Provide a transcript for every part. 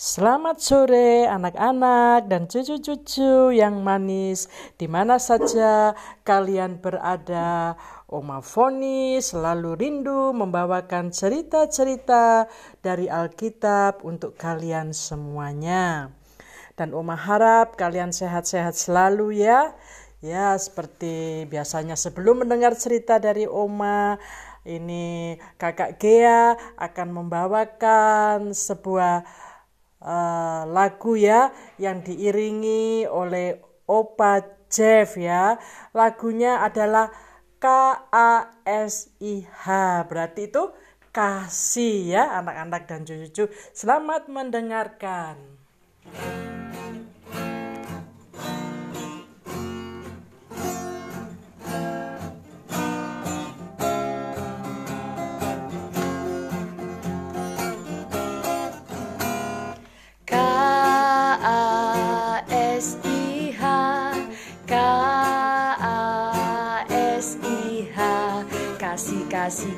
Selamat sore anak-anak dan cucu-cucu yang manis di mana saja kalian berada. Oma Foni selalu rindu membawakan cerita-cerita dari Alkitab untuk kalian semuanya. Dan Oma harap kalian sehat-sehat selalu ya. Ya, seperti biasanya sebelum mendengar cerita dari Oma, ini Kakak Gea akan membawakan sebuah uh, lagu ya yang diiringi oleh Opa Jeff ya. Lagunya adalah K A S I H. Berarti itu kasih ya anak-anak dan cucu-cucu. Selamat mendengarkan. kasih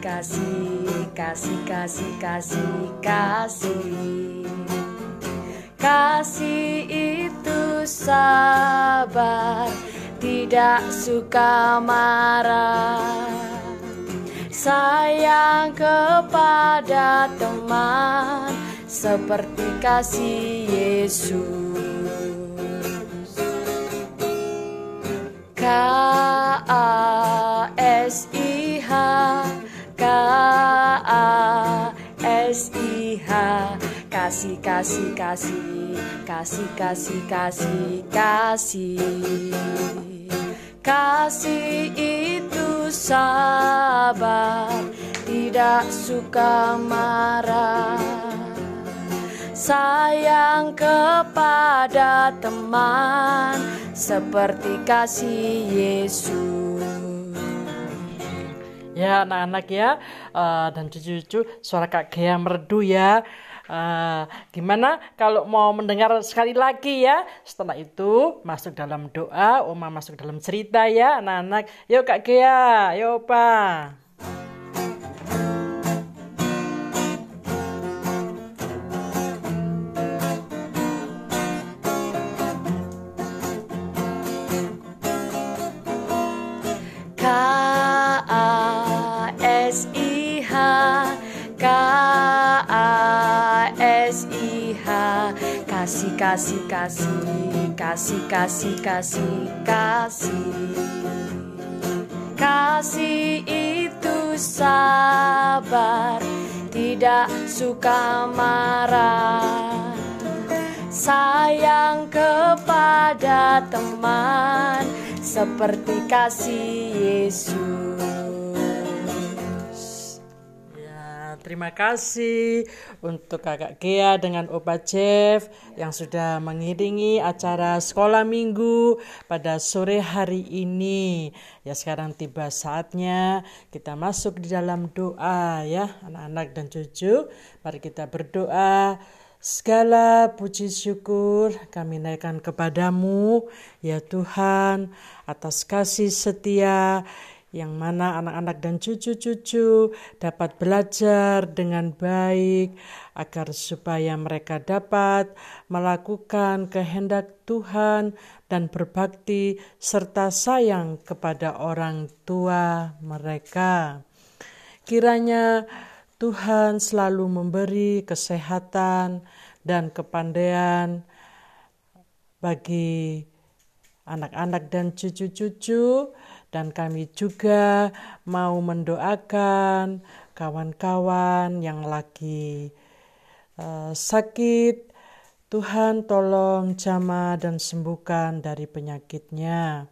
kasih kasih kasih kasih kasih. Kasih itu sabar tidak suka marah. Sayang kepada teman seperti kasih Yesus. K A S A S I H. Kasih kasih kasih. Kasih kasih kasih kasih. Kasih itu sabar, tidak suka marah. Sayang kepada teman. Seperti kasih Yesus. Ya anak-anak ya. Uh, dan cucu-cucu suara Kak Gea merdu ya. Uh, gimana kalau mau mendengar sekali lagi ya? Setelah itu masuk dalam doa Oma masuk dalam cerita ya anak-anak. Yuk Kak Gea. Yuk Pak kasih kasih kasih kasih kasih kasih. Kasih itu sabar tidak suka marah. Sayang kepada teman seperti kasih Yesus. Terima kasih untuk Kakak Gea dengan Opa Jeff yang sudah mengiringi acara sekolah minggu pada sore hari ini. Ya sekarang tiba saatnya kita masuk di dalam doa ya anak-anak dan cucu. Mari kita berdoa. Segala puji syukur kami naikkan kepadamu, ya Tuhan, atas kasih setia yang mana anak-anak dan cucu-cucu dapat belajar dengan baik agar supaya mereka dapat melakukan kehendak Tuhan dan berbakti serta sayang kepada orang tua mereka. Kiranya Tuhan selalu memberi kesehatan dan kepandaian bagi anak-anak dan cucu-cucu dan kami juga mau mendoakan kawan-kawan yang lagi uh, sakit. Tuhan tolong jama dan sembuhkan dari penyakitnya.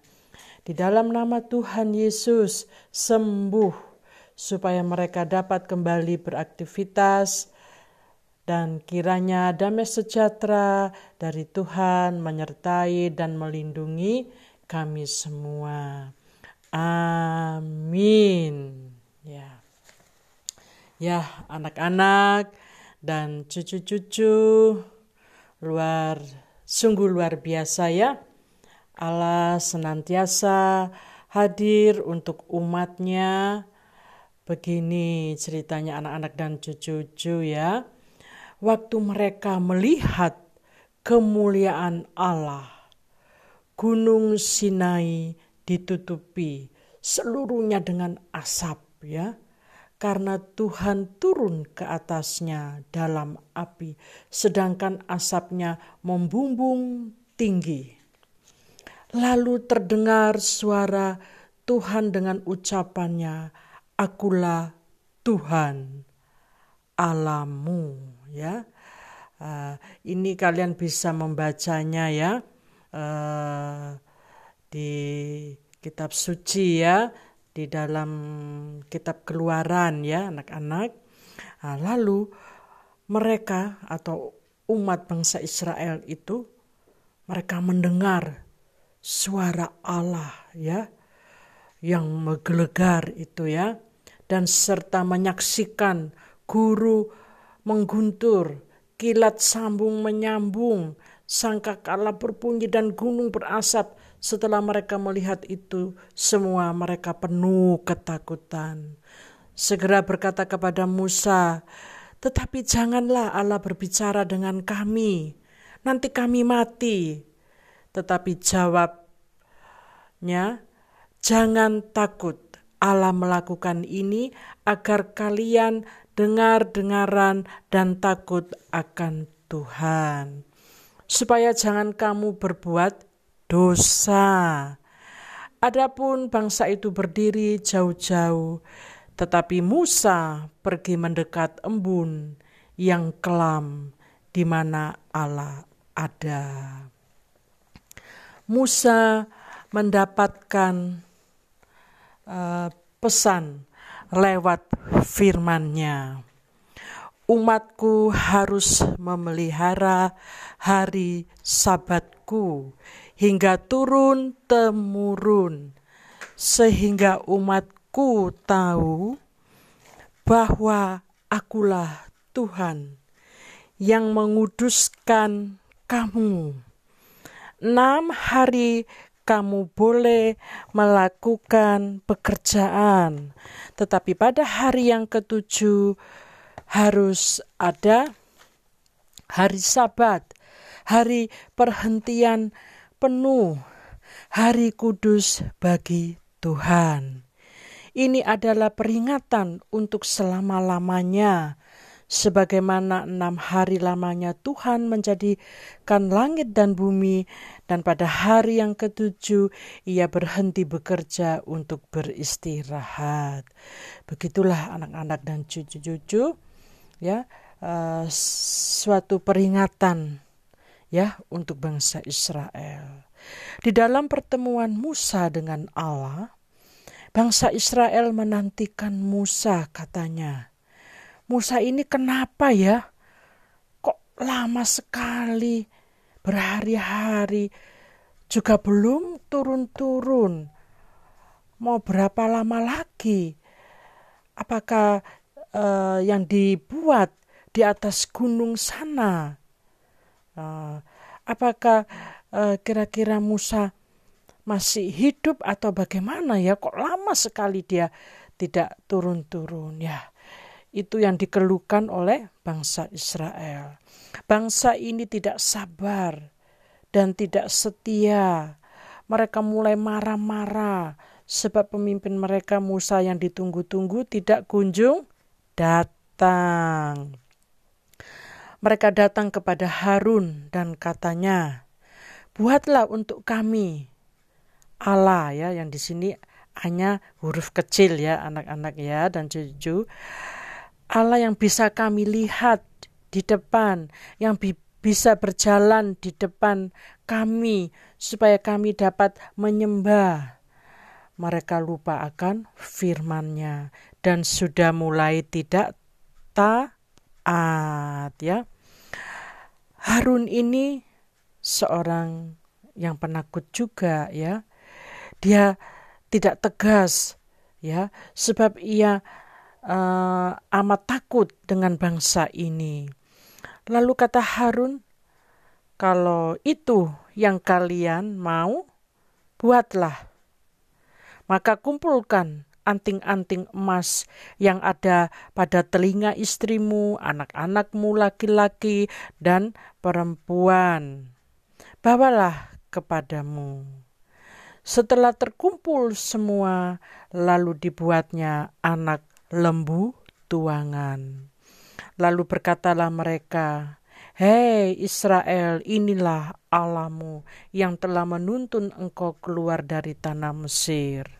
Di dalam nama Tuhan Yesus sembuh supaya mereka dapat kembali beraktivitas dan kiranya damai sejahtera dari Tuhan menyertai dan melindungi kami semua. Amin. Ya. Ya, anak-anak dan cucu-cucu luar sungguh luar biasa ya. Allah senantiasa hadir untuk umatnya. Begini ceritanya anak-anak dan cucu-cucu ya. waktu mereka melihat kemuliaan Allah. Gunung Sinai ditutupi seluruhnya dengan asap ya. Karena Tuhan turun ke atasnya dalam api, sedangkan asapnya membumbung tinggi. Lalu terdengar suara Tuhan dengan ucapannya, "Akulah Tuhan alamu." Ya, uh, ini kalian bisa membacanya ya uh, di kitab suci ya di dalam kitab keluaran ya anak-anak. Nah, lalu mereka atau umat bangsa Israel itu mereka mendengar suara Allah ya yang menggelegar itu ya dan serta menyaksikan guru mengguntur kilat sambung menyambung sangka kala berbunyi dan gunung berasap setelah mereka melihat itu, semua mereka penuh ketakutan. Segera berkata kepada Musa, "Tetapi janganlah Allah berbicara dengan kami, nanti kami mati." Tetapi jawabnya, "Jangan takut, Allah melakukan ini agar kalian dengar-dengaran dan takut akan Tuhan, supaya jangan kamu berbuat dosa. Adapun bangsa itu berdiri jauh-jauh, tetapi Musa pergi mendekat embun yang kelam di mana Allah ada. Musa mendapatkan uh, pesan lewat firman-Nya. Umatku harus memelihara hari sabatku hingga turun temurun, sehingga umatku tahu bahwa akulah Tuhan yang menguduskan kamu. Enam hari kamu boleh melakukan pekerjaan, tetapi pada hari yang ketujuh harus ada hari Sabat, hari perhentian penuh hari kudus bagi Tuhan. Ini adalah peringatan untuk selama-lamanya, sebagaimana enam hari lamanya Tuhan menjadikan langit dan bumi, dan pada hari yang ketujuh ia berhenti bekerja untuk beristirahat. Begitulah anak-anak dan cucu-cucu, ya, uh, suatu peringatan ya untuk bangsa Israel. Di dalam pertemuan Musa dengan Allah, bangsa Israel menantikan Musa katanya. Musa ini kenapa ya? Kok lama sekali, berhari-hari juga belum turun-turun. Mau berapa lama lagi? Apakah uh, yang dibuat di atas gunung sana Uh, apakah uh, kira-kira Musa masih hidup atau bagaimana ya? Kok lama sekali dia tidak turun-turun ya? Itu yang dikeluhkan oleh bangsa Israel. Bangsa ini tidak sabar dan tidak setia. Mereka mulai marah-marah sebab pemimpin mereka Musa yang ditunggu-tunggu tidak kunjung datang mereka datang kepada Harun dan katanya, "Buatlah untuk kami Allah ya yang di sini hanya huruf kecil ya anak-anak ya dan cucu. Allah yang bisa kami lihat di depan, yang bi bisa berjalan di depan kami supaya kami dapat menyembah. Mereka lupa akan firman-Nya dan sudah mulai tidak tak taat ya. Harun ini seorang yang penakut juga ya. Dia tidak tegas ya sebab ia uh, amat takut dengan bangsa ini. Lalu kata Harun, kalau itu yang kalian mau, buatlah. Maka kumpulkan anting-anting emas yang ada pada telinga istrimu, anak-anakmu laki-laki, dan perempuan. Bawalah kepadamu. Setelah terkumpul semua, lalu dibuatnya anak lembu tuangan. Lalu berkatalah mereka, Hei Israel, inilah Allahmu yang telah menuntun engkau keluar dari tanah Mesir.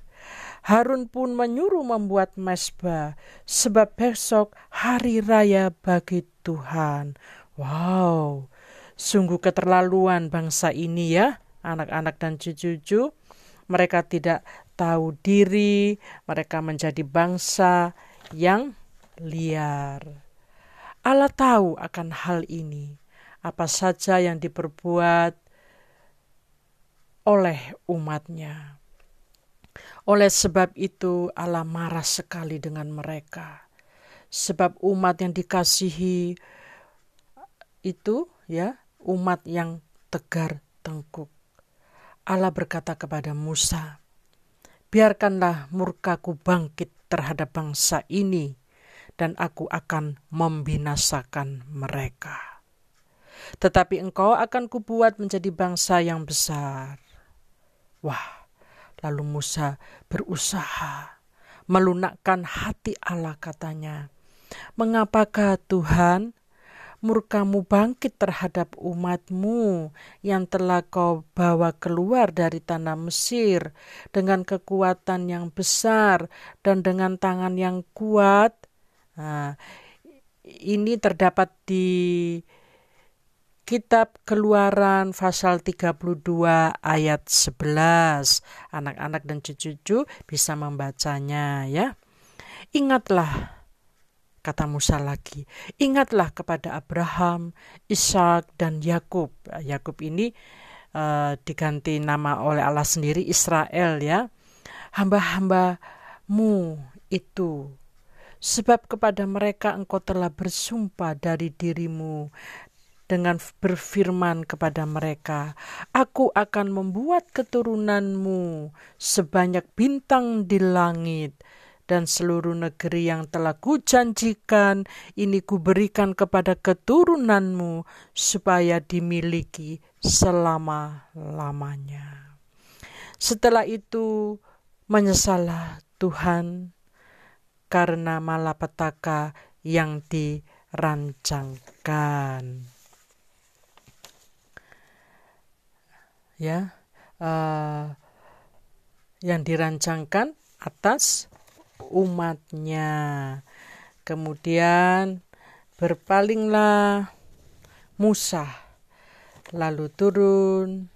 Harun pun menyuruh membuat mesbah, sebab besok hari raya bagi Tuhan. Wow, sungguh keterlaluan bangsa ini ya, anak-anak dan cucu-cucu. Mereka tidak tahu diri, mereka menjadi bangsa yang liar. Allah tahu akan hal ini, apa saja yang diperbuat oleh umatnya. Oleh sebab itu Allah marah sekali dengan mereka. Sebab umat yang dikasihi itu ya, umat yang tegar tengkuk. Allah berkata kepada Musa, "Biarkanlah murkaku bangkit terhadap bangsa ini dan aku akan membinasakan mereka. Tetapi engkau akan kubuat menjadi bangsa yang besar." Wah, Lalu Musa berusaha melunakkan hati Allah katanya. Mengapakah Tuhan murkamu bangkit terhadap umatmu yang telah kau bawa keluar dari tanah Mesir dengan kekuatan yang besar dan dengan tangan yang kuat. Nah, ini terdapat di Kitab Keluaran pasal 32 ayat 11. Anak-anak dan cucu-cucu bisa membacanya ya. Ingatlah kata Musa lagi, ingatlah kepada Abraham, Ishak dan Yakub. Yakub ini uh, diganti nama oleh Allah sendiri Israel ya. Hamba-hambamu itu Sebab kepada mereka engkau telah bersumpah dari dirimu dengan berfirman kepada mereka, "Aku akan membuat keturunanmu sebanyak bintang di langit." dan seluruh negeri yang telah kujanjikan ini kuberikan kepada keturunanmu supaya dimiliki selama-lamanya. Setelah itu menyesalah Tuhan karena malapetaka yang dirancangkan. Ya uh, yang dirancangkan atas umatnya. Kemudian berpalinglah Musa lalu turun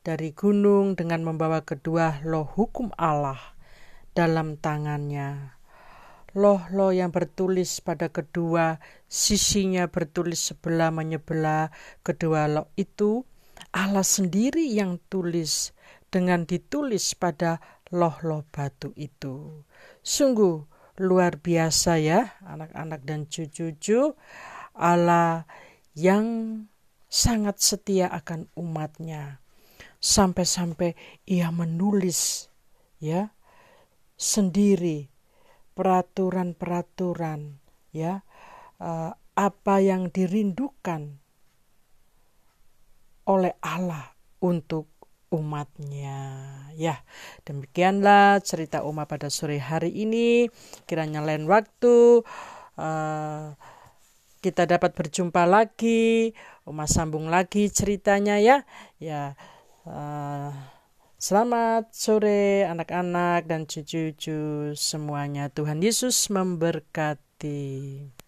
dari gunung dengan membawa kedua loh hukum Allah dalam tangannya. Loh-loh yang bertulis pada kedua sisinya bertulis sebelah menyebelah kedua loh itu Allah sendiri yang tulis dengan ditulis pada loh-loh batu itu. Sungguh luar biasa ya anak-anak dan cucu-cucu Allah yang sangat setia akan umatnya. Sampai-sampai ia menulis ya sendiri peraturan-peraturan ya uh, apa yang dirindukan oleh Allah untuk umatnya. Ya, demikianlah cerita umat pada sore hari ini. Kiranya lain waktu uh, kita dapat berjumpa lagi, umat sambung lagi ceritanya ya. Ya, uh, selamat sore anak-anak dan cucu-cucu semuanya. Tuhan Yesus memberkati.